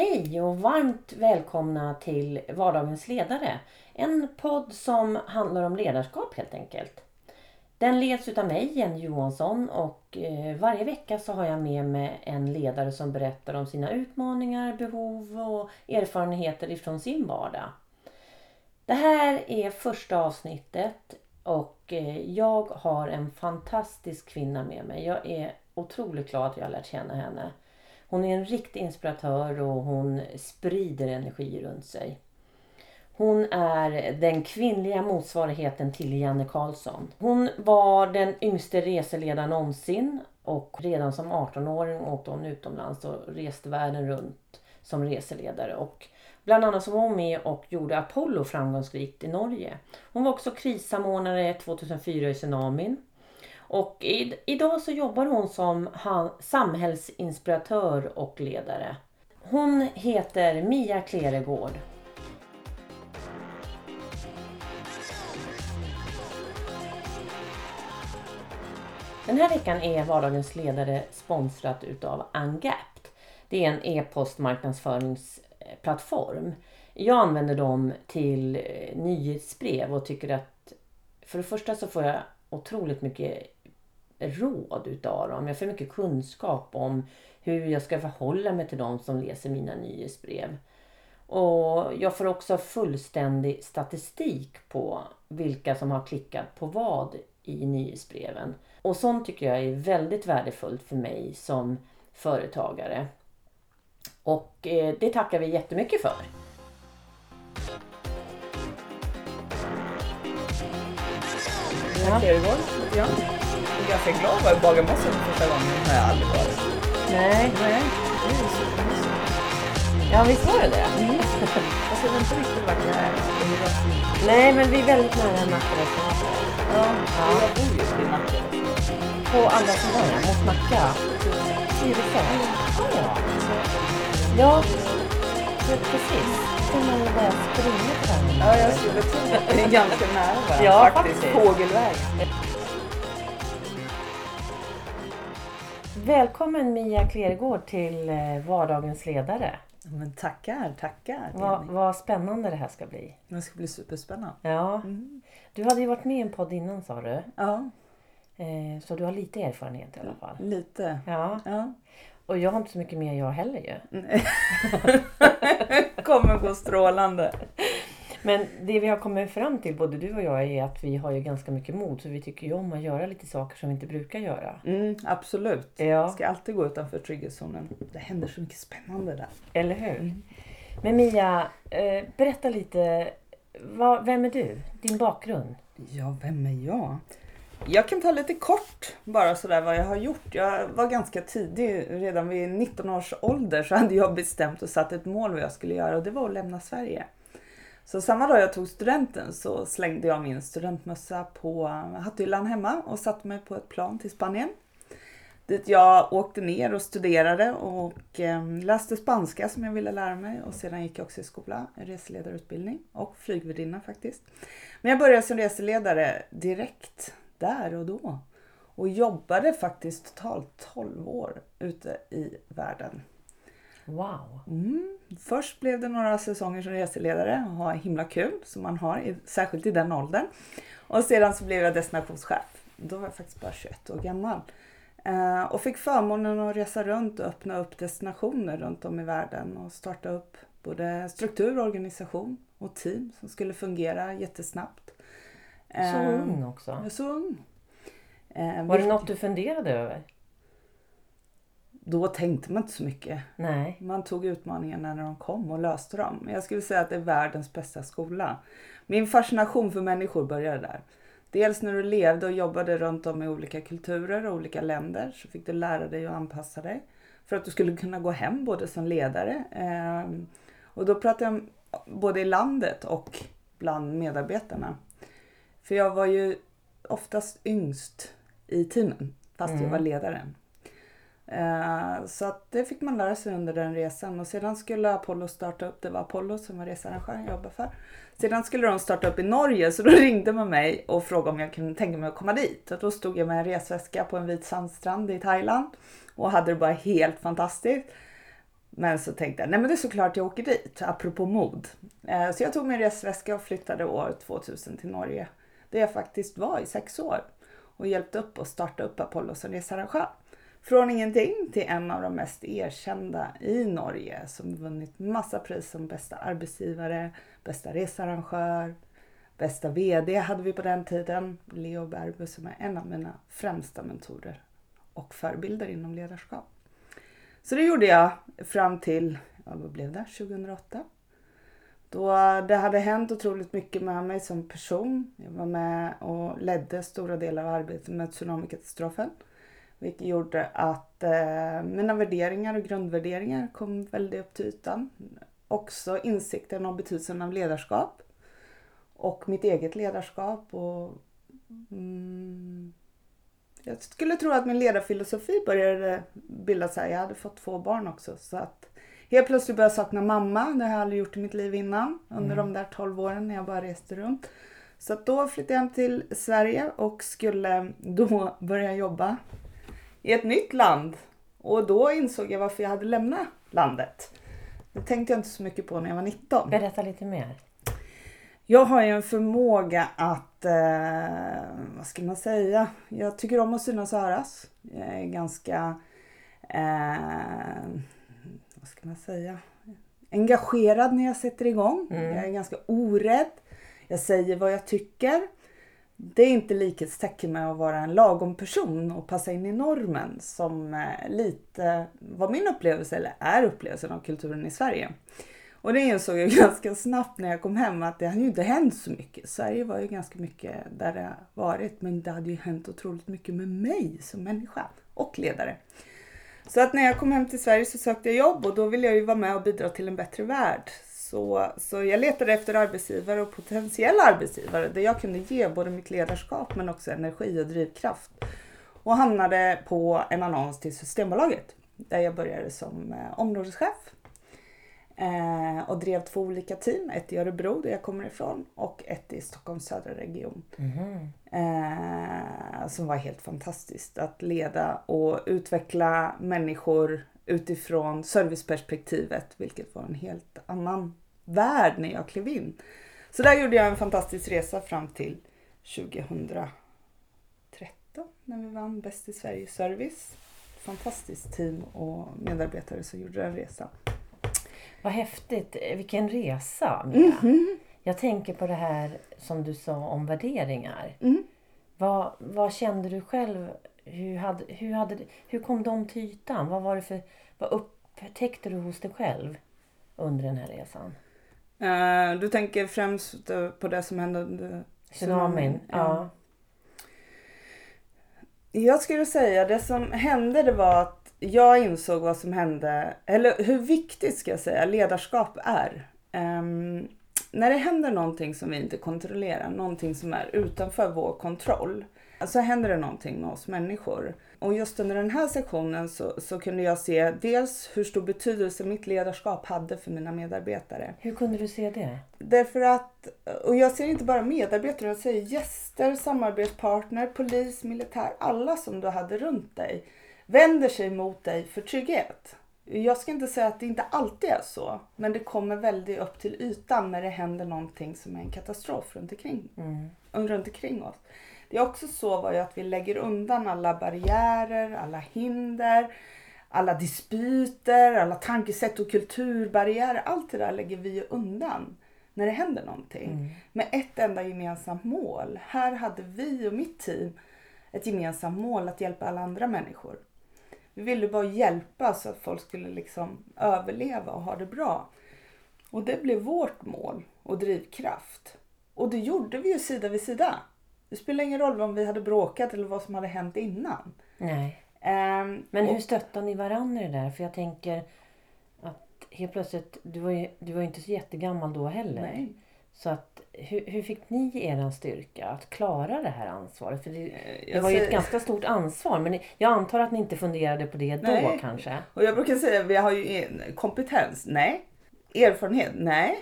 Hej och varmt välkomna till Vardagens ledare. En podd som handlar om ledarskap helt enkelt. Den leds utav mig, Jenny Johansson och eh, varje vecka så har jag med mig en ledare som berättar om sina utmaningar, behov och erfarenheter ifrån sin vardag. Det här är första avsnittet och eh, jag har en fantastisk kvinna med mig. Jag är otroligt glad att jag har lärt känna henne. Hon är en riktig inspiratör och hon sprider energi runt sig. Hon är den kvinnliga motsvarigheten till Janne Karlsson. Hon var den yngste reseledaren någonsin och redan som 18-åring åkte hon utomlands och reste världen runt som reseledare. Och bland annat så var hon med och gjorde Apollo framgångsrikt i Norge. Hon var också krissamordnare 2004 i tsunamin. Och i, idag så jobbar hon som han, samhällsinspiratör och ledare. Hon heter Mia Kleregård. Den här veckan är Vardagens ledare sponsrat utav Ungapped. Det är en e-postmarknadsföringsplattform. Jag använder dem till eh, nyhetsbrev och tycker att för det första så får jag otroligt mycket råd utav dem. Jag får mycket kunskap om hur jag ska förhålla mig till de som läser mina nyhetsbrev. Och jag får också fullständig statistik på vilka som har klickat på vad i nyhetsbreven. Och sånt tycker jag är väldigt värdefullt för mig som företagare. Och eh, det tackar vi jättemycket för. Ja. Ganska glad att vara i Bagarmossen för första gången. Det har jag aldrig varit. Nej. Nej, det är supermysigt. Ja, visst var det det? Jag ser inte riktigt vart jag är. Nej, men vi är väldigt nära Nackareservatet. Ja, Ja. jag bor just i Nacka. På andra sidan, mot Nacka. Tyresö. Ja, ja. Ja, pre- precis. Kan man börja springa på den? Ja, jag skulle tro att det är ganska nära varandra Ja, faktiskt. Fågelvägen. Välkommen Mia Klergård till eh, Vardagens ledare. Men tackar, tackar. Vad, vad spännande det här ska bli. Det ska bli superspännande. Ja, Mm. du hade ju varit med i en podd innan sa du. Ja, Eh, Så du har lite erfarenhet i alla fall. lite. Ja, Ja. och jag har inte så mycket mer jag heller ju. Kommer gå strålande. Men det vi har kommit fram till, både du och jag, är att vi har ju ganska mycket mod. Så vi tycker ju om att göra lite saker som vi inte brukar göra. Mm, absolut. Ja, Ska alltid gå utanför trygghetszonen. Det händer så mycket spännande där. eller hur? Men Mia, eh, berätta lite. Vad, vem är du? Din bakgrund? Ja, vem är jag? Jag kan ta lite kort bara sådär vad jag har gjort. Jag var ganska tidig, redan vid 19 års ålder så hade jag bestämt och satt ett mål vad jag skulle göra och det var att lämna Sverige. Så samma dag jag tog studenten så slängde jag min studentmössa på hatthyllan hemma och satte mig på ett plan till Spanien. Dit jag åkte ner och studerade och ehm, läste spanska som jag ville lära mig och sedan gick jag också i skola, en reseledarutbildning och flygvärdinna faktiskt. Men jag började som reseledare direkt där och då och jobbade faktiskt totalt 12 år ute i världen. Wow! Mm. Först blev det några säsonger som reseledare och ha himla kul som man har, särskilt i den åldern. Och sedan så blev jag destinationschef. Då var jag faktiskt bara 21 år gammal. Eh, och fick förmånen att resa runt och öppna upp destinationer runt om i världen och starta upp både struktur, organisation och team som skulle fungera jättesnabbt. Så Eh, ung också. jag är så ung. Eh, Var det något du funderade över? Då tänkte man inte så mycket. Nej. Man tog utmaningarna när de kom och löste dem. Jag skulle säga att det är världens bästa skola. Min fascination för människor började där. Dels när du levde och jobbade runt om i olika kulturer och olika länder så fick du lära dig att anpassa dig. För att du skulle kunna gå hem både som ledare. ehm, Och då pratar jag om både i landet och bland medarbetarna. För jag var ju oftast yngst i teamen fast jag Mm. var ledaren. Eh, Så att det fick man lära sig under den resan och sedan skulle Apollo starta upp, det var Apollo som var researrangören jag jobbade för. Sedan skulle de starta upp i Norge så då ringde man mig och frågade om jag kunde tänka mig att komma dit. Och då stod jag med en resväska på en vit sandstrand i Thailand och hade det bara helt fantastiskt. Men så tänkte jag, nej men det är såklart jag åker dit, apropå mod. Eh, så jag tog min resväska och flyttade år 2000 till Norge. Där jag faktiskt var i sex år och hjälpte upp och starta upp Apollo som researrangör. Från ingenting till en av de mest erkända i Norge som vunnit massa pris som bästa arbetsgivare, bästa researrangör, bästa VD hade vi på den tiden. Leo Berbu som är en av mina främsta mentorer och förebilder inom ledarskap. Så det gjorde jag fram till, ja, vad blev det, 2008. Då det hade hänt otroligt mycket med mig som person. Jag var med och ledde stora delar av arbetet med tsunamikatastrofen. Vilket gjorde att eh, mina värderingar och grundvärderingar kom väldigt upp till ytan. Också insikten om betydelsen av ledarskap. Och mitt eget ledarskap. Och, mm, jag skulle tro att min ledarfilosofi började bilda sig. Jag hade fått två barn också. Så att helt plötsligt började jag sakna mamma. Det har jag aldrig gjort i mitt liv innan. Under mm. de där 12 åren när jag bara reste runt. Så då flyttade jag hem till Sverige och skulle då börja jobba i ett nytt land. Och då insåg jag varför jag hade lämnat landet. Det tänkte jag inte så mycket på när jag var 19. Berätta lite mer. Jag har ju en förmåga att, eh, vad ska man säga, jag tycker om att synas och höras. Jag är ganska, eh, vad ska man säga, engagerad när jag sätter igång. Mm. Jag är ganska orädd. Jag säger vad jag tycker det är inte likhetstecken med att vara en lagom person och passa in i normen som eh, lite var min upplevelse, eller är upplevelsen av kulturen i Sverige. Och det insåg jag ganska snabbt när jag kom hem att det hade ju inte hänt så mycket. Sverige var ju ganska mycket där det varit men det hade ju hänt otroligt mycket med mig som människa och ledare. Så att när jag kom hem till Sverige så sökte jag jobb och då ville jag ju vara med och bidra till en bättre värld. Så, så jag letade efter arbetsgivare och potentiella arbetsgivare där jag kunde ge både mitt ledarskap men också energi och drivkraft. Och hamnade på en annons till Systembolaget där jag började som eh, områdeschef. Eh, och drev två olika team, ett i Örebro där jag kommer ifrån och ett i Stockholms södra region. Mm. Eh, som var helt fantastiskt att leda och utveckla människor utifrån serviceperspektivet, vilket var en helt annan värld när jag klev in. Så där gjorde jag en fantastisk resa fram till 2013 när vi vann Bäst i Sverige Service. Fantastiskt team och medarbetare som gjorde den resan. Vad häftigt! Vilken resa! Mm -hmm. Jag tänker på det här som du sa om värderingar. Mm. Vad, vad kände du själv? Hur, hade, hur, hade, hur kom de till ytan? Vad, var det för, vad upptäckte du hos dig själv under den här resan? Uh, du tänker främst på det som hände under tsunamin? Ja. Jag skulle säga det som hände det var att jag insåg vad som hände, eller hur viktigt ska jag säga ledarskap är. Um, när det händer någonting som vi inte kontrollerar, någonting som är utanför vår kontroll, så händer det någonting med oss människor. Och just under den här sektionen så, så kunde jag se dels hur stor betydelse mitt ledarskap hade för mina medarbetare. Hur kunde du se det? Därför att, och jag ser inte bara medarbetare, jag ser gäster, samarbetspartner, polis, militär, alla som du hade runt dig vänder sig mot dig för trygghet. Jag ska inte säga att det inte alltid är så, men det kommer väldigt upp till ytan när det händer någonting som är en katastrof runt omkring, mm. runt omkring oss. Det är också så var ju att vi lägger undan alla barriärer, alla hinder, alla dispyter, alla tankesätt och kulturbarriärer. Allt det där lägger vi undan när det händer någonting. Mm. Med ett enda gemensamt mål. Här hade vi och mitt team ett gemensamt mål att hjälpa alla andra människor. Vi ville bara hjälpa så att folk skulle liksom överleva och ha det bra. Och det blev vårt mål och drivkraft. Och det gjorde vi ju sida vid sida. Det spelar ingen roll om vi hade bråkat eller vad som hade hänt innan. Nej. Um, Men hur stöttar ni varandra i det där? För jag tänker att helt plötsligt, du var ju, du var inte så jättegammal då heller. Nej. Så att, hur, hur fick ni er styrka att klara det här ansvaret? För det, eh, det var ju ett ganska stort ansvar. Men jag antar att ni inte funderade på det Nej. då kanske? Och jag brukar säga vi har ju kompetens. Nej. Erfarenhet? Nej.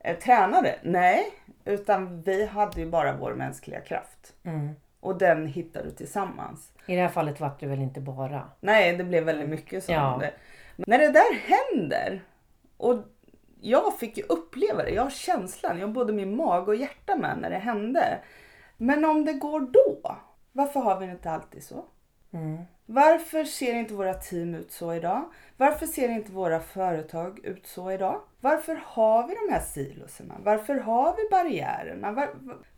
Eh, tränare? Nej. Utan vi hade ju bara vår mänskliga kraft. Mm. Och den hittade du tillsammans. I det här fallet var det väl inte bara? Nej, det blev väldigt mycket som ja. det. När det där händer och jag fick ju uppleva det, jag har känslan, jag har både min mage och hjärta med när det hände. Men om det går då, varför har vi det inte alltid så? Mm. Varför ser inte våra team ut så idag? Varför ser inte våra företag ut så idag? Varför har vi de här siloserna? Varför har vi barriärerna? Var,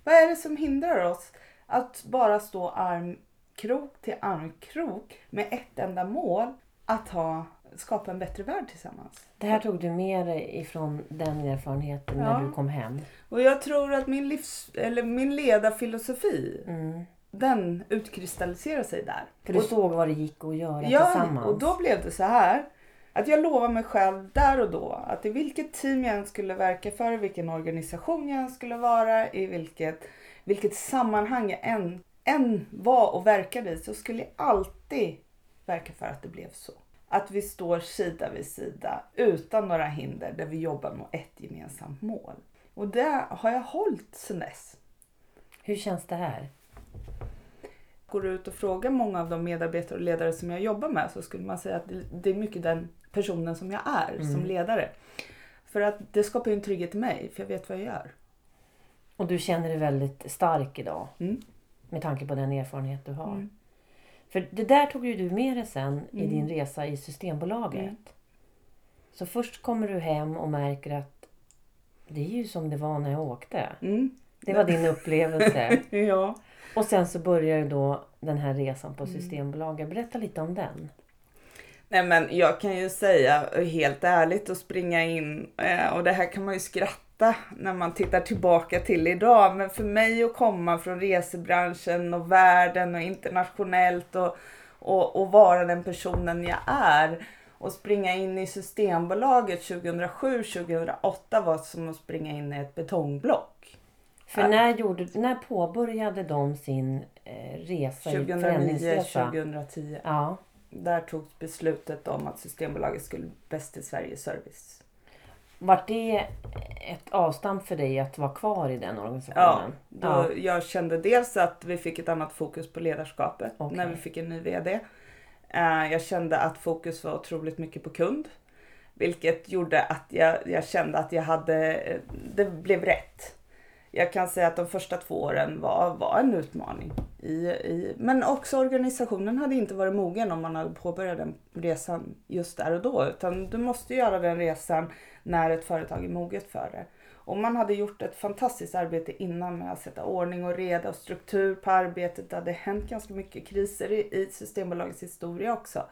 vad- är det som hindrar oss att bara stå armkrok till armkrok med ett enda mål? Att ha, skapa en bättre värld tillsammans. Det här tog du med dig ifrån den erfarenheten Ja. när du kom hem. Och jag tror att min, livs, eller min ledarfilosofi, Mm. Den utkristalliserar sig där. För du Och- såg vad det gick att göra Ja, tillsammans. och då blev det så här. Att jag lovade mig själv där och då att i vilket team jag än skulle verka för, i vilken organisation jag än skulle vara, i vilket, vilket sammanhang jag än, än var och verkade i så skulle jag alltid verka för att det blev så. Att vi står sida vid sida utan några hinder där vi jobbar mot ett gemensamt mål. Och det har jag hållit sedan dess. Hur känns det här? Går ut och frågar många av de medarbetare och ledare som jag jobbar med så skulle man säga att det- är mycket den personen som jag är som Mm. ledare. För att det skapar ju en trygghet i mig för jag vet vad jag gör. Och du känner dig väldigt stark idag. Mm. Med tanke på den erfarenhet du har. Mm. För det där tog ju du med dig sen i Mm. din resa i Systembolaget. Mm. Så först kommer du hem och märker att det är ju som det var när jag åkte. Mm. Det var din upplevelse. Ja. Och sen så börjar ju då den här resan på. Systembolaget. Berätta lite om den. Nej men jag kan ju säga helt ärligt och springa in eh, och det här kan man ju skratta när man tittar tillbaka till idag. Men för mig att komma från resebranschen och världen och internationellt och, och, och vara den personen jag är och springa in i Systembolaget 2007-2008 var som att springa in i ett betongblock. För Ja. när, gjorde, när påbörjade de sin eh, resa i förändringsresa? 2009-2010. Ja. Där togs beslutet om att Systembolaget skulle bäst i Sverige service. Vart det ett avstamp för dig att vara kvar i den Ja, organisationen? då jag kände dels att vi fick ett annat fokus på ledarskapet Okej. när vi fick en ny VD. Eh, Jag kände att fokus var otroligt mycket på kund. Vilket gjorde att jag, jag kände att jag hade, det blev rätt. Jag kan säga att de första två åren var, var en utmaning. I, i, men också organisationen hade inte varit mogen om man hade påbörjat den resan just där och då. Utan du måste göra den resan när ett företag är moget för det. Och man hade gjort ett fantastiskt arbete innan med att sätta ordning och reda och struktur på arbetet. Det hade hänt ganska mycket kriser i, i Systembolagets historia också.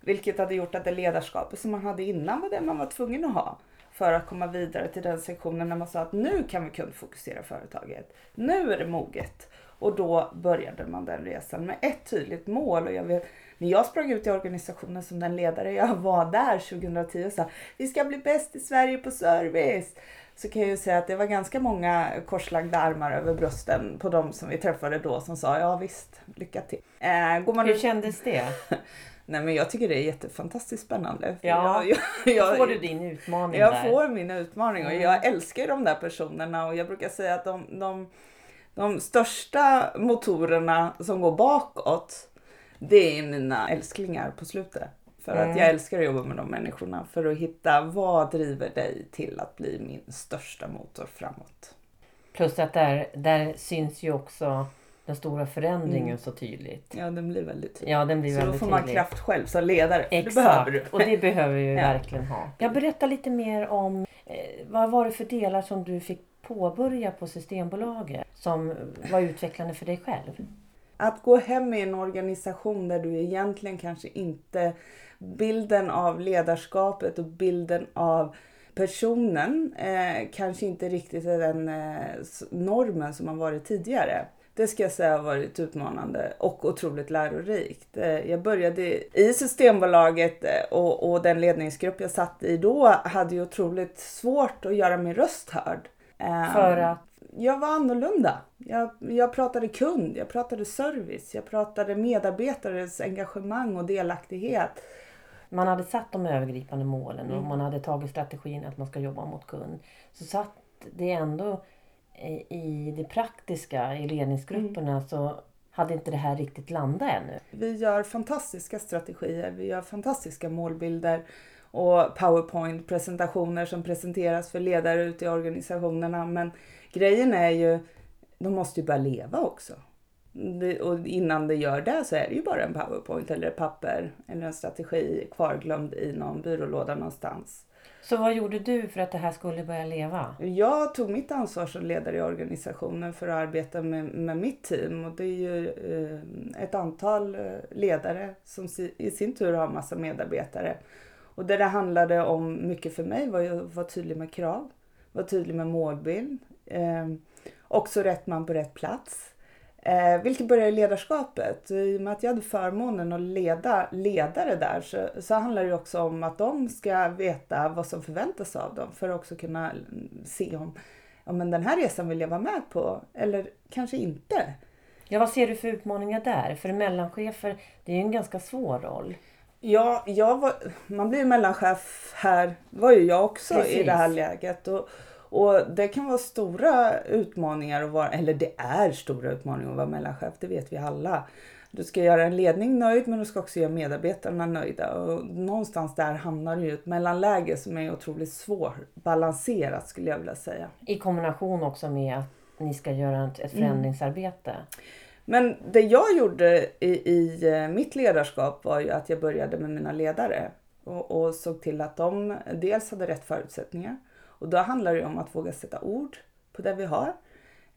Vilket hade gjort att det ledarskapet som man hade innan var det man var tvungen att ha. För att komma vidare till den sektionen när man sa att nu kan vi kundfokusera företaget. Nu är det moget. Och då började man den resan med ett tydligt mål. Och jag vet, när jag sprang ut i organisationen som den ledare jag var där 2010 och sa vi ska bli bäst i Sverige på service. Så kan jag ju säga att det var ganska många korslagda armar över brösten på de som vi träffade då som sa ja visst, lycka till. Eh, går man Hur ut kändes det? Nej men jag tycker det är jättefantastiskt spännande. Ja. jag, jag, jag, får du din utmaning jag där? får min utmaning och Mm. jag älskar ju de där personerna och jag brukar säga att de, de, de största motorerna som går bakåt det är mina älsklingar på slutet. För Mm. att jag älskar att jobba med de människorna för att hitta vad driver dig till att bli min största motor framåt. Plus att där, där syns ju också den stora förändringen Mm. så tydligt. Ja, den blir väldigt tydlig. Ja, den blir Så då väldigt får man tydlig. kraft själv som ledare. för Det Exakt, behöver du. och det behöver vi ju Ja. verkligen ha. Jag berättar lite mer om eh, vad var det för delar som du fick påbörja på Systembolaget som var utvecklande för dig själv? Att gå hem i en organisation där du egentligen kanske inte bilden av ledarskapet och bilden av personen eh, kanske inte riktigt är den eh, normen som har varit tidigare. Det ska jag säga har varit utmanande och otroligt lärorikt. Eh, jag började i Systembolaget eh, och, och den ledningsgrupp jag satt i då hade ju otroligt svårt att göra min röst hörd. Eh, För att jag var annorlunda. Jag, jag pratade kund, jag pratade service, jag pratade medarbetares engagemang och delaktighet. man hade satt de övergripande målen och Mm. man hade tagit strategin att man ska jobba mot kund. Så satt det ändå i- det praktiska, i ledningsgrupperna, Mm. så hade inte det här riktigt landat ännu. Vi gör fantastiska strategier, vi gör fantastiska målbilder och powerpoint-presentationer som presenteras för ledare ute i organisationerna. Men grejen är ju, de måste ju börja leva också. Och innan det gör det så är det ju bara en powerpoint eller ett papper eller en strategi kvarglömd i någon byrålåda någonstans. Så vad gjorde du för att det här skulle börja leva? Jag tog mitt ansvar som ledare i organisationen för att arbeta med, med mitt team och det är ju eh, ett antal eh, ledare som i sin tur har massa medarbetare. Och det det handlade om mycket för mig var ju att vara tydlig med krav, vara tydlig med målbild, eh, också rätt man på rätt plats. Eh, vilket börjar i ledarskapet. I och med att jag hade förmånen att leda ledare där så, så handlar det också om att de ska veta vad som förväntas av dem för att också kunna se om ja, men den här resan vill jag vara med på eller kanske inte. Ja, vad ser du för utmaningar där? För mellanchefer, det är ju en ganska svår roll. Ja, jag var, man blir mellanchef här, var ju jag också Precis. i det här läget. Och, och det kan vara stora utmaningar att vara, eller det är stora utmaningar att vara mellanchef, det vet vi alla. Du ska göra en ledning nöjd men du ska också göra medarbetarna nöjda. Och någonstans där hamnar du i ett mellanläge som är otroligt svårbalanserat skulle jag vilja säga. I kombination också med att ni ska göra ett, mm. förändringsarbete. Mm. Men det jag gjorde i, i, eh, mitt ledarskap var ju att jag började med mina ledare och, och såg till att de dels hade rätt förutsättningar och då handlar det om att våga sätta ord på det vi har.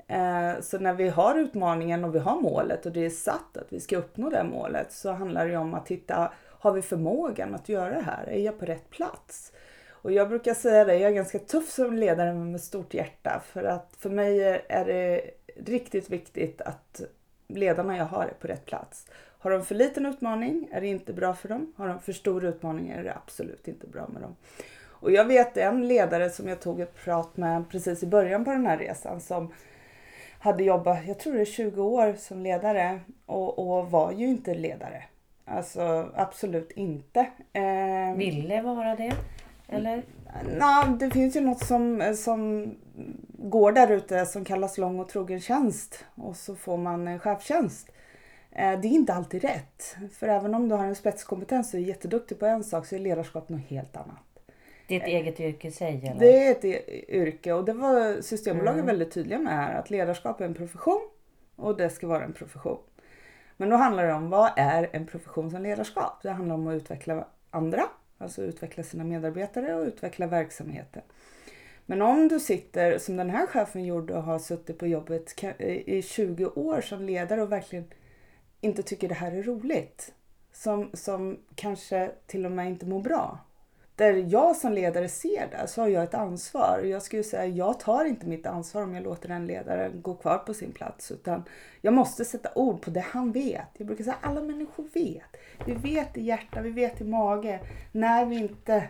Eh, så när vi har utmaningen och vi har målet och det är satt att vi ska uppnå det målet så handlar det om att titta, har vi förmågan att göra det här? Är jag på rätt plats? Och jag brukar säga det, jag är ganska tuff som ledare men med stort hjärta för att för mig är det riktigt viktigt att ledarna jag har är på rätt plats. Har de för liten utmaning är det inte bra för dem. Har de för stor utmaning är det absolut inte bra med dem. Och jag vet en ledare som jag tog ett prat med precis i början på den här resan som hade jobbat, jag tror det är 20 år som ledare och, och var ju inte ledare. Alltså absolut inte. Eh, Ville vara det? Eller? Nej, det finns ju något som, som går där ute som kallas lång och trogen tjänst och så får man en chefstjänst. Eh, det är inte alltid rätt. För även om du har en spetskompetens och är jätteduktig på en sak så är ledarskap något helt annat. Det är ett eget yrke i sig? Eller? Det är ett yrke och det var Systembolaget mm. väldigt tydliga med här. Att ledarskap är en profession och det ska vara en profession. Men då handlar det om vad är en profession som ledarskap? Det handlar om att utveckla andra, alltså utveckla sina medarbetare och utveckla verksamheten. Men om du sitter som den här chefen gjorde och har suttit på jobbet i 20 år som ledare och verkligen inte tycker det här är roligt. Som, som kanske till och med inte mår bra där jag som ledare ser det så har jag ett ansvar. Jag skulle säga jag tar inte mitt ansvar om jag låter den ledaren gå kvar på sin plats. Utan jag måste sätta ord på det han vet. Jag brukar säga alla människor vet. Vi vet i hjärta, vi vet i mage när vi inte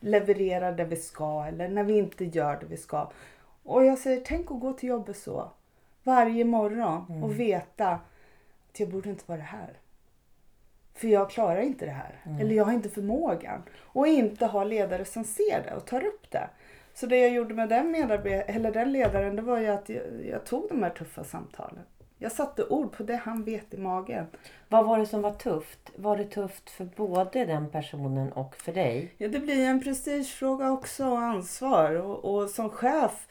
levererar det vi ska eller när vi inte gör det vi ska. Och jag säger tänk att gå till jobbet så. Varje morgon och mm. veta att jag borde inte vara här. För jag klarar inte det här. Mm. Eller jag har inte förmågan. Och inte ha ledare som ser det och tar upp det. Så det jag gjorde med den, eller den ledaren det var ju att jag, jag, tog de här tuffa samtalen. Jag satte ord på det han vet i magen. Vad var det som var tufft? Var det tufft för både den personen och för dig? Ja, det blir en prestigefråga också och ansvar. Och, och som chef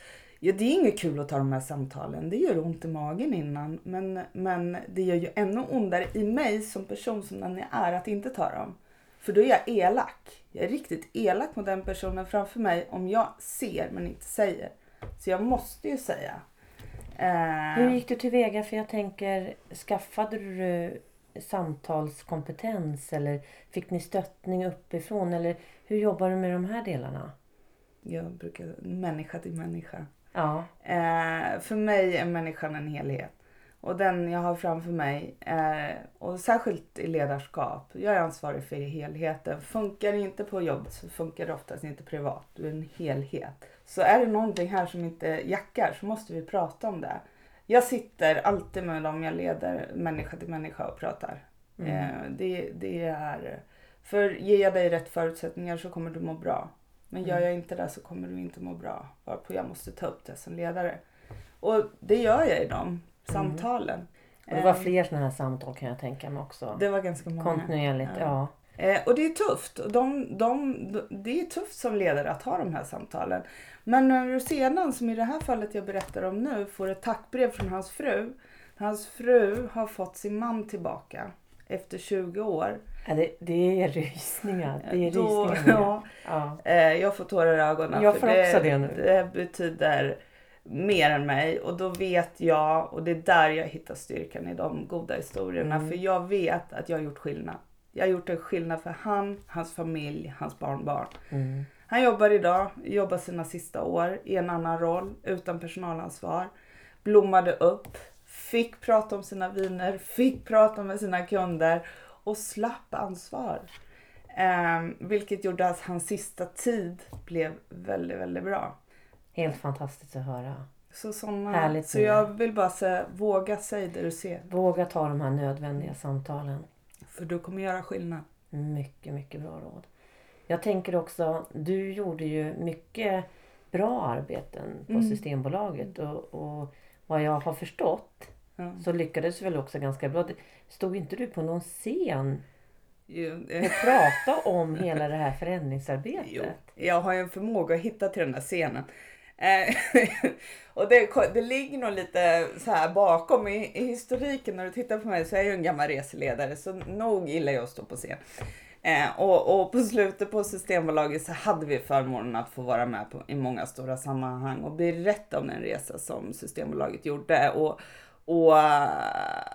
Ja, det är inget kul att ta de här samtalen. Det gör ont i magen innan. Men, men det gör ju ännu ondare i mig som person som den jag är att inte ta dem. För då är jag elak. Jag är riktigt elak mot den personen framför mig om jag ser men inte säger. Så jag måste ju säga. Eh... Hur gick du tillväga? För jag tänker, skaffade du samtalskompetens eller fick ni stöttning uppifrån? Eller hur jobbar du med de här delarna? Jag brukar människa till människa. Ja. Eh, för mig är människan en helhet. Och den jag har framför mig, är, och särskilt i ledarskap, jag är ansvarig för helheten. Funkar det inte på jobbet så funkar det oftast inte privat. Du är en helhet. Så är det någonting här som inte jackar så måste vi prata om det. Jag sitter alltid med dem jag leder människa till människa och pratar. Mm. Eh, det, det är, för ger jag dig rätt förutsättningar så kommer du må bra. Men gör mm. jag inte det så kommer du inte må bra. Varpå jag måste ta upp det som ledare. Och det gör jag i de samtalen. Mm. Och det var Eh, fler sådana här samtal kan jag tänka mig också. Det var ganska många. Kontinuerligt, ja. Eh, och det är tufft. Och de, de, det är tufft som ledare att ha de här samtalen. Men när du sedan, som i det här fallet jag berättar om nu, får ett tackbrev från hans fru. Hans fru har fått sin man tillbaka efter 20 år. Ja det, det är rysningar. Det är Då, rysningar. ja, ja. eh, jag får tårar i ögonen. Jag får också det nu. Det betyder mer än mig och då vet jag och det är där jag hittar styrkan i de goda historierna. Mm. För jag vet att jag har gjort skillnad. Jag har gjort en skillnad för han, hans familj, hans barnbarn. Mm. Han jobbar idag, jobbar sina sista år i en annan roll utan personalansvar. Blommade upp, fick prata om sina viner, fick prata med sina kunder och slapp ansvar. Ehm, vilket gjorde att hans sista tid blev väldigt, väldigt bra. Helt fantastiskt att höra. Så, såna, Härligt, så jag vill bara säga, våga säga det du ser. Våga ta de här nödvändiga samtalen. För du kommer göra skillnad. Mycket, mycket bra råd. Jag tänker också, du gjorde ju mycket bra arbeten på Mm. Systembolaget och, och vad jag har förstått Ja. så lyckades väl också ganska bra. Stod inte du på någon scen Jo, och pratade om hela det här förändringsarbetet? Jo, jag har ju en förmåga att hitta till den där scenen. Eh, och det, det ligger nog lite så här bakom i, i historiken. När du tittar på mig så är jag ju en gammal reseledare så nog gillar jag att stå på scen. Eh, och, och på slutet på Systembolaget så hade vi förmånen att få vara med på, i många stora sammanhang och berätta om den resa som Systembolaget gjorde. Och, och eh,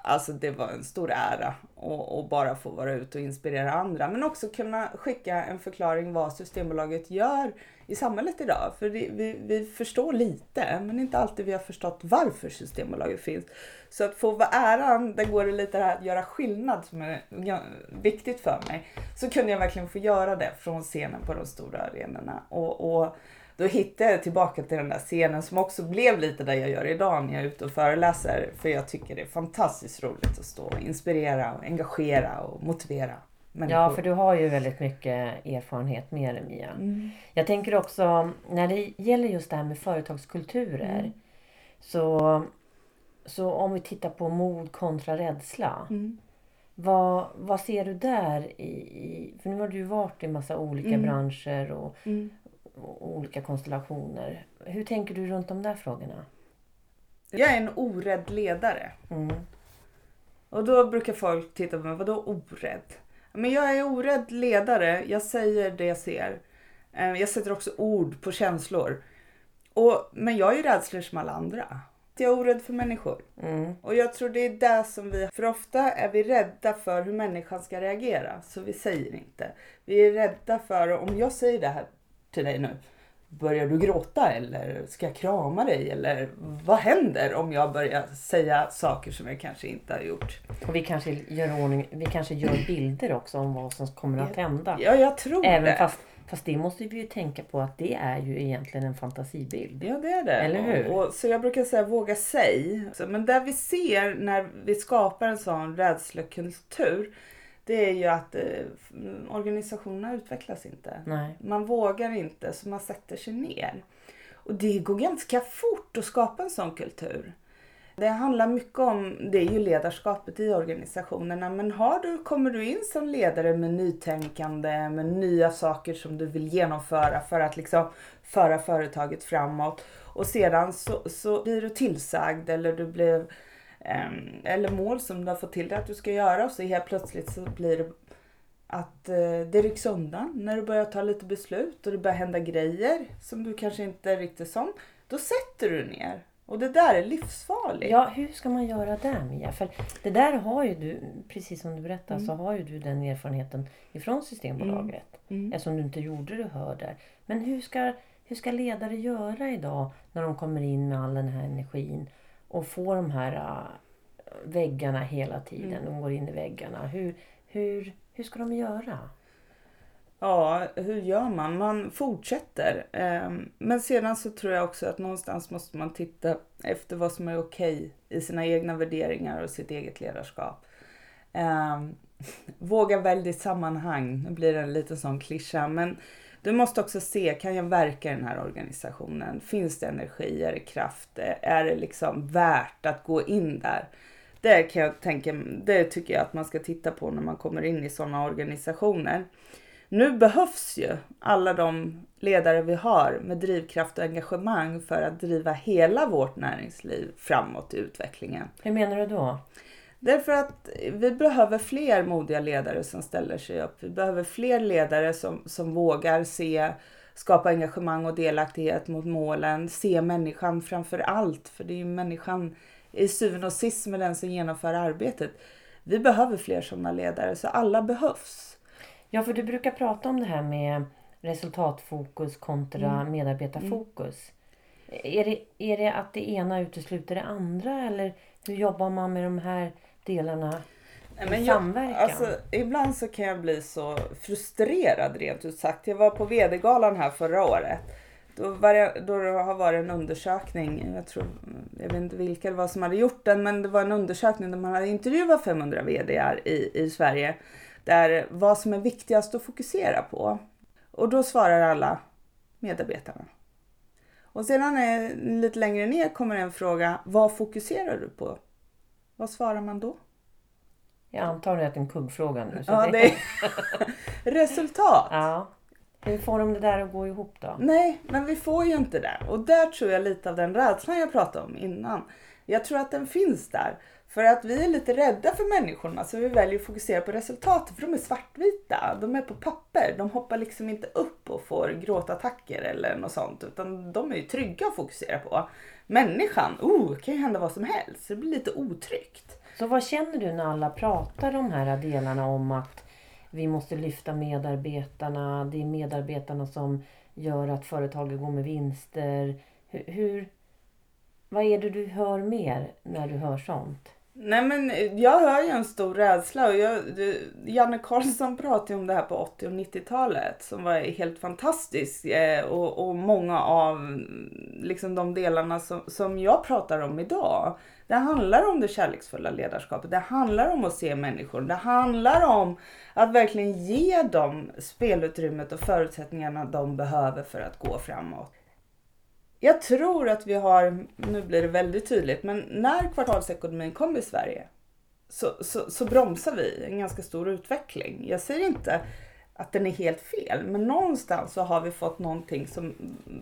alltså det var en stor ära och, och bara få vara ute och inspirera andra. Men också kunna skicka en förklaring vad Systembolaget gör i samhället idag. För det, vi, vi förstår lite, men inte alltid vi har förstått varför Systembolaget finns. Så att få vara äran, där går det lite det här att göra skillnad som är viktigt för mig. Så kunde jag verkligen få göra det från scenen på de stora arenorna. Och, och då hittade jag tillbaka till den där scenen som också blev lite där jag gör idag när jag är ute och föreläser. För jag tycker det är fantastiskt roligt att stå och inspirera, och engagera och motivera människor. Ja, för du har ju väldigt mycket erfarenhet med det Mia. Mm. Jag tänker också när det gäller just det här med företagskulturer. Mm. Så, så om vi tittar på mod kontra rädsla. Mm. Vad, vad ser du där? I, för nu har du varit i massa olika Mm. branscher och, Mm. och olika konstellationer. Hur tänker du runt de där frågorna? Jag är en orädd ledare. Mm. Och då brukar folk titta på mig, vadå orädd? Men jag är orädd ledare, jag säger det jag ser. Eh, Jag sätter också ord på känslor. Och, men jag är ju rädslor som alla andra. Jag är orädd för människor. Mm. Och jag tror det är det som vi... För ofta är vi rädda för hur människan ska reagera. Så vi säger inte. Vi är rädda för, om jag säger det här till dig nu. Börjar du gråta eller ska jag krama dig? Eller vad händer om jag börjar säga saker som jag kanske inte har gjort? Och vi kanske gör ordning, vi kanske gör bilder också om vad som kommer att hända. Ja, jag tror Även det. fast, fast det måste vi ju tänka på att det är ju egentligen en fantasibild. Ja, det är det. Eller hur? Och, och, så jag brukar säga våga säg. Men där vi ser när vi skapar en sån rädslekultur, det är ju att eh, organisationerna utvecklas inte. Nej. Man vågar inte så man sätter sig ner. Och det går ganska fort att skapa en sån kultur. Det handlar mycket om, det är ju ledarskapet i organisationerna, men har du, kommer du in som ledare med nytänkande, med nya saker som du vill genomföra för att liksom föra företaget framåt och sedan så, så blir du tillsagd eller du blev eller mål som du har fått till dig att du ska göra och så helt plötsligt så blir det att eh, det rycks undan när du börjar ta lite beslut och det börjar hända grejer som du kanske inte är riktigt som. Då sätter du ner. Och det där är livsfarligt. Ja, hur ska man göra där Mia? För det där har ju du, precis som du berättade, så har ju du den erfarenheten ifrån Systembolaget. Mm. Eftersom du inte gjorde det hör där. Men hur ska, hur ska ledare göra idag när de kommer in med all den här energin och får de här äh, väggarna hela tiden? De går in i väggarna. Hur, hur, hur ska de göra? Ja, hur gör man? Man fortsätter. Ehm, Men sedan så tror jag också att någonstans måste man titta efter vad som är okej i sina egna värderingar och sitt eget ledarskap. Ehm, Våga välja ditt sammanhang. Nu blir det en liten sån klyscha, men du måste också se, kan jag verka i den här organisationen? Finns det energi? Är det kraft? Är det liksom värt att gå in där? Det, kan jag tänka, det tycker jag att man ska titta på när man kommer in i sådana organisationer. Nu behövs ju alla de ledare vi har med drivkraft och engagemang för att driva hela vårt näringsliv framåt i utvecklingen. Hur menar du då? Därför att vi behöver fler modiga ledare som ställer sig upp. Vi behöver fler ledare som, som vågar se, skapa engagemang och delaktighet mot målen, se människan framför allt. För det är ju människan i syvende och sist med den som genomför arbetet. Vi behöver fler sådana ledare, så alla behövs. Ja, för du brukar prata om det här med resultatfokus kontra mm. medarbetarfokus. Mm. Är, det, är det att det ena utesluter det andra eller hur jobbar man med de här delarna men jag, alltså, ibland så kan jag bli så frustrerad rent ut sagt. Jag var på VD-galan här förra året. Då, var det, då det har varit en undersökning, jag, tror, jag vet inte vilka det var som hade gjort den, men det var en undersökning där man hade intervjuat 500 VDar i, i Sverige. Där vad som är viktigast att fokusera på. Och då svarar alla medarbetarna. Och sedan är, lite längre ner kommer en fråga, vad fokuserar du på? Vad svarar man då? Jag antar att det är en kuggfråga nu. ja, det resultat. Ja. Hur får de det där att gå ihop då? Nej, men vi får ju inte det. Och där tror jag lite av den rädslan jag pratade om innan. Jag tror att den finns där. För att vi är lite rädda för människorna så vi väljer att fokusera på resultatet för de är svartvita. De är på papper. De hoppar liksom inte upp och får gråtattacker eller något sånt utan de är ju trygga att fokusera på. Människan, oh, kan ju hända vad som helst. Det blir lite otryggt. Så vad känner du när alla pratar de här delarna om att vi måste lyfta medarbetarna. Det är medarbetarna som gör att företaget går med vinster. Hur, hur, vad är det du hör mer när du hör sånt? Nej men jag hör ju en stor rädsla och jag, Janne Karlsson pratade om det här på 80 och 90-talet som var helt fantastiskt eh, och, och många av liksom de delarna som, som jag pratar om idag. Det handlar om det kärleksfulla ledarskapet. Det handlar om att se människor. Det handlar om att verkligen ge dem spelutrymmet och förutsättningarna de behöver för att gå framåt. Jag tror att vi har, nu blir det väldigt tydligt, men när kvartalsekonomin kom i Sverige så, så, så bromsar vi en ganska stor utveckling. Jag säger inte att den är helt fel, men någonstans så har vi fått någonting som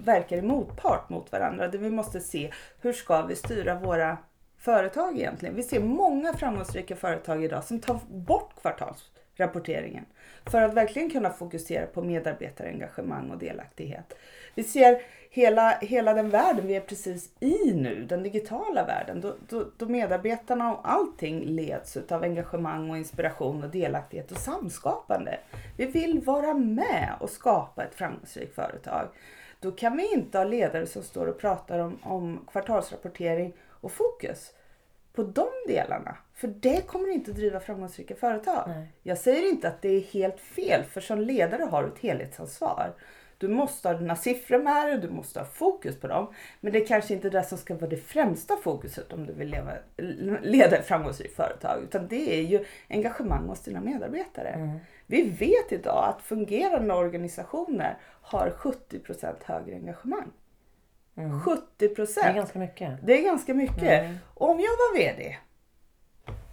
verkar i motpart mot varandra. Där vi måste se hur ska vi styra våra företag egentligen. Vi ser många framgångsrika företag idag som tar bort rapporteringen för att verkligen kunna fokusera på medarbetarengagemang och delaktighet. Vi ser hela, hela den världen vi är precis i nu, den digitala världen, då, då, då medarbetarna och allting leds av engagemang och inspiration och delaktighet och samskapande. Vi vill vara med och skapa ett framgångsrikt företag. Då kan vi inte ha ledare som står och pratar om, om kvartalsrapportering och fokus på de delarna. För det kommer inte driva framgångsrika företag. Nej. Jag säger inte att det är helt fel, för som ledare har du ett helhetsansvar. Du måste ha dina siffror med dig, du måste ha fokus på dem. Men det är kanske inte det som ska vara det främsta fokuset om du vill leva, leda ett framgångsrikt företag. Utan det är ju engagemang hos dina medarbetare. Mm. Vi vet idag att fungerande organisationer har 70% högre engagemang. Mm. 70 procent. Det är ganska mycket. Det är ganska mycket. Mm. Om jag var VD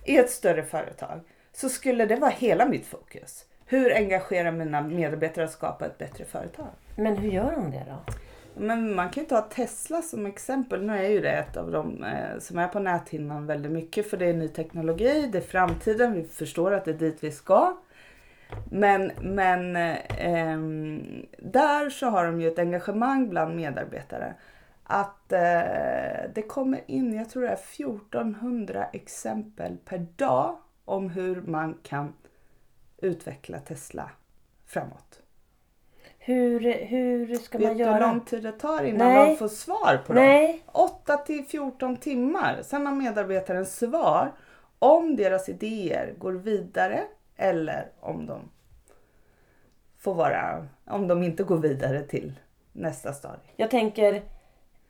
i ett större företag så skulle det vara hela mitt fokus. Hur engagerar mina medarbetare att skapa ett bättre företag? Men hur gör de det då? Men man kan ju ta Tesla som exempel. Nu är ju det ett av de eh, som är på näthinnan väldigt mycket för det är ny teknologi, det är framtiden, vi förstår att det är dit vi ska. Men, men eh, där så har de ju ett engagemang bland medarbetare att eh, det kommer in, jag tror det är 1400 exempel per dag om hur man kan utveckla Tesla framåt. Hur, hur ska man göra? Vet du hur lång tid det tar innan Nej. de får svar på Nej. dem? 8 till 14 timmar. Sen har medarbetaren svar om deras idéer går vidare eller om de får vara, om de inte går vidare till nästa stadie. Jag tänker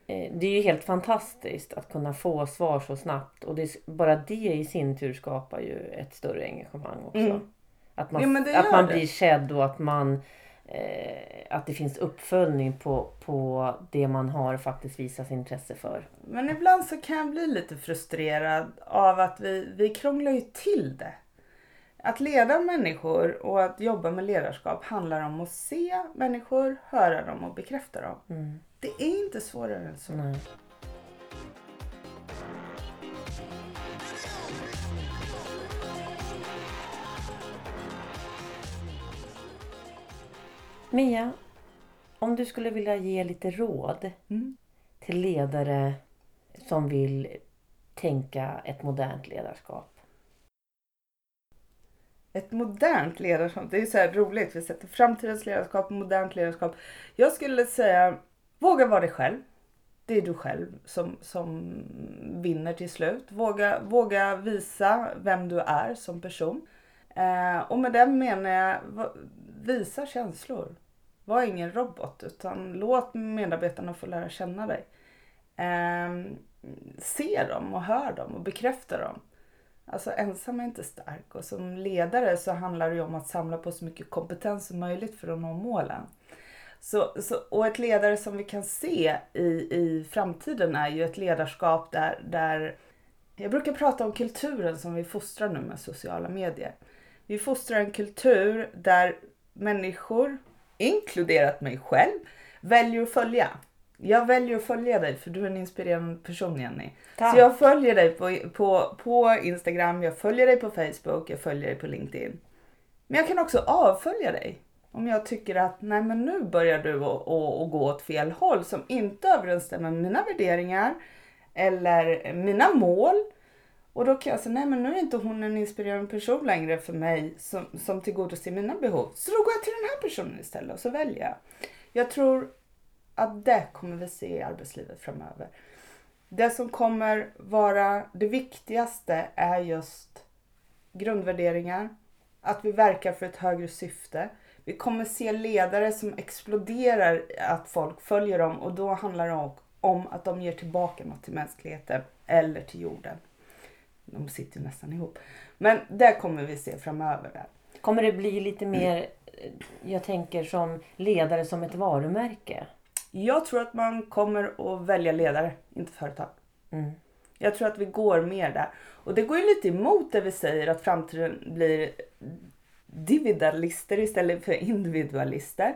det är ju helt fantastiskt att kunna få svar så snabbt och det, bara det i sin tur skapar ju ett större engagemang också. Mm. Att man, ja, att man blir sedd och att man, eh, att det finns uppföljning på, på det man har faktiskt visat intresse för. Men ibland så kan jag bli lite frustrerad av att vi, vi krånglar ju till det. Att leda människor och att jobba med ledarskap handlar om att se människor, höra dem och bekräfta dem. Mm. Det är inte svårare än så. Nej. Mia, om du skulle vilja ge lite råd Mm. till ledare som vill tänka ett modernt ledarskap. Ett modernt ledarskap, det är så här roligt. Vi sätter framtidens ledarskap modernt ledarskap. Jag skulle säga, våga vara dig själv. Det är du själv som, som vinner till slut. Våga, våga visa vem du är som person. Eh, och med det menar jag, visa känslor. Var ingen robot utan låt medarbetarna få lära känna dig. Eh, se dem och hör dem och bekräfta dem. Alltså ensam är inte stark och som ledare så handlar det ju om att samla på så mycket kompetens som möjligt för att nå målen. Så, så, och ett ledare som vi kan se i, i framtiden är ju ett ledarskap där, där jag brukar prata om kulturen som vi fostrar nu med sociala medier. Vi fostrar en kultur där människor, inkluderat mig själv, väljer att följa. Jag väljer att följa dig för du är en inspirerande person Jenny. Så jag följer dig på, på, på Instagram, jag följer dig på Facebook, jag följer dig på LinkedIn. Men jag kan också avfölja dig. Om jag tycker att nej men nu börjar du att, gå åt fel håll som inte överensstämmer med mina värderingar eller mina mål. Och då kan jag säga nej men nu är inte hon en inspirerande person längre för mig som, som tillgodoser mina behov. Så då går jag till den här personen istället och så väljer jag. Jag tror att det kommer vi se i arbetslivet framöver. Det som kommer vara det viktigaste är just grundvärderingar. Att vi verkar för ett högre syfte. Vi kommer se ledare som exploderar att folk följer dem och då handlar det om att de ger tillbaka något till mänskligheten eller till jorden. De sitter ju nästan ihop. Men det kommer vi se framöver. Där. Kommer det bli lite mer, eh, jag tänker som ledare som ett varumärke? Jag tror att man kommer att välja ledare, inte företag. Mm. Jag tror att vi går mer där. Och det går ju lite emot det vi säger att framtiden blir individualister istället för individualister.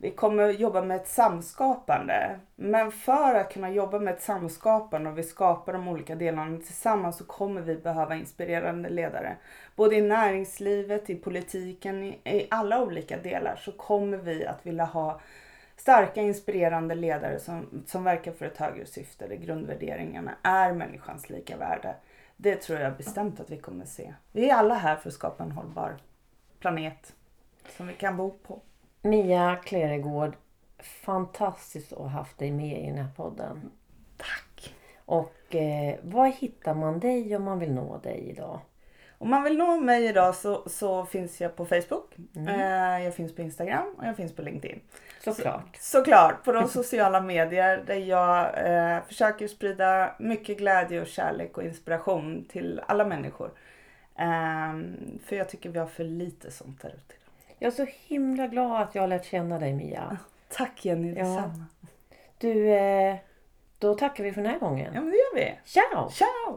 Vi kommer jobba med ett samskapande. Men för att kunna jobba med ett samskapande och vi skapar de olika delarna tillsammans så kommer vi behöva inspirerande ledare. Både i näringslivet, i politiken, i, i alla olika delar så kommer vi att vilja ha starka inspirerande ledare som, som verkar för ett högre syfte där grundvärderingarna är människans lika värde. Det tror jag bestämt att vi kommer se. Vi är alla här för att skapa en hållbar planet som vi kan bo på. Mia Kleregård, fantastiskt att ha haft dig med i den här podden. Tack! Och eh, var hittar man dig om man vill nå dig idag? Om man vill nå mig idag så, så finns jag på Facebook. Eh, jag finns på Instagram och jag finns på LinkedIn. Såklart. Så, såklart, på de sociala medier där jag eh, försöker sprida mycket glädje och kärlek och inspiration till alla människor. Ehm, för jag tycker vi har för lite sånt där ute. Jag är så himla glad att jag har lärt känna dig Mia. Tack Jenny, Ja. detsamma. Du, eh, då tackar vi för den här gången. Ja men det gör vi. Ciao! Ciao!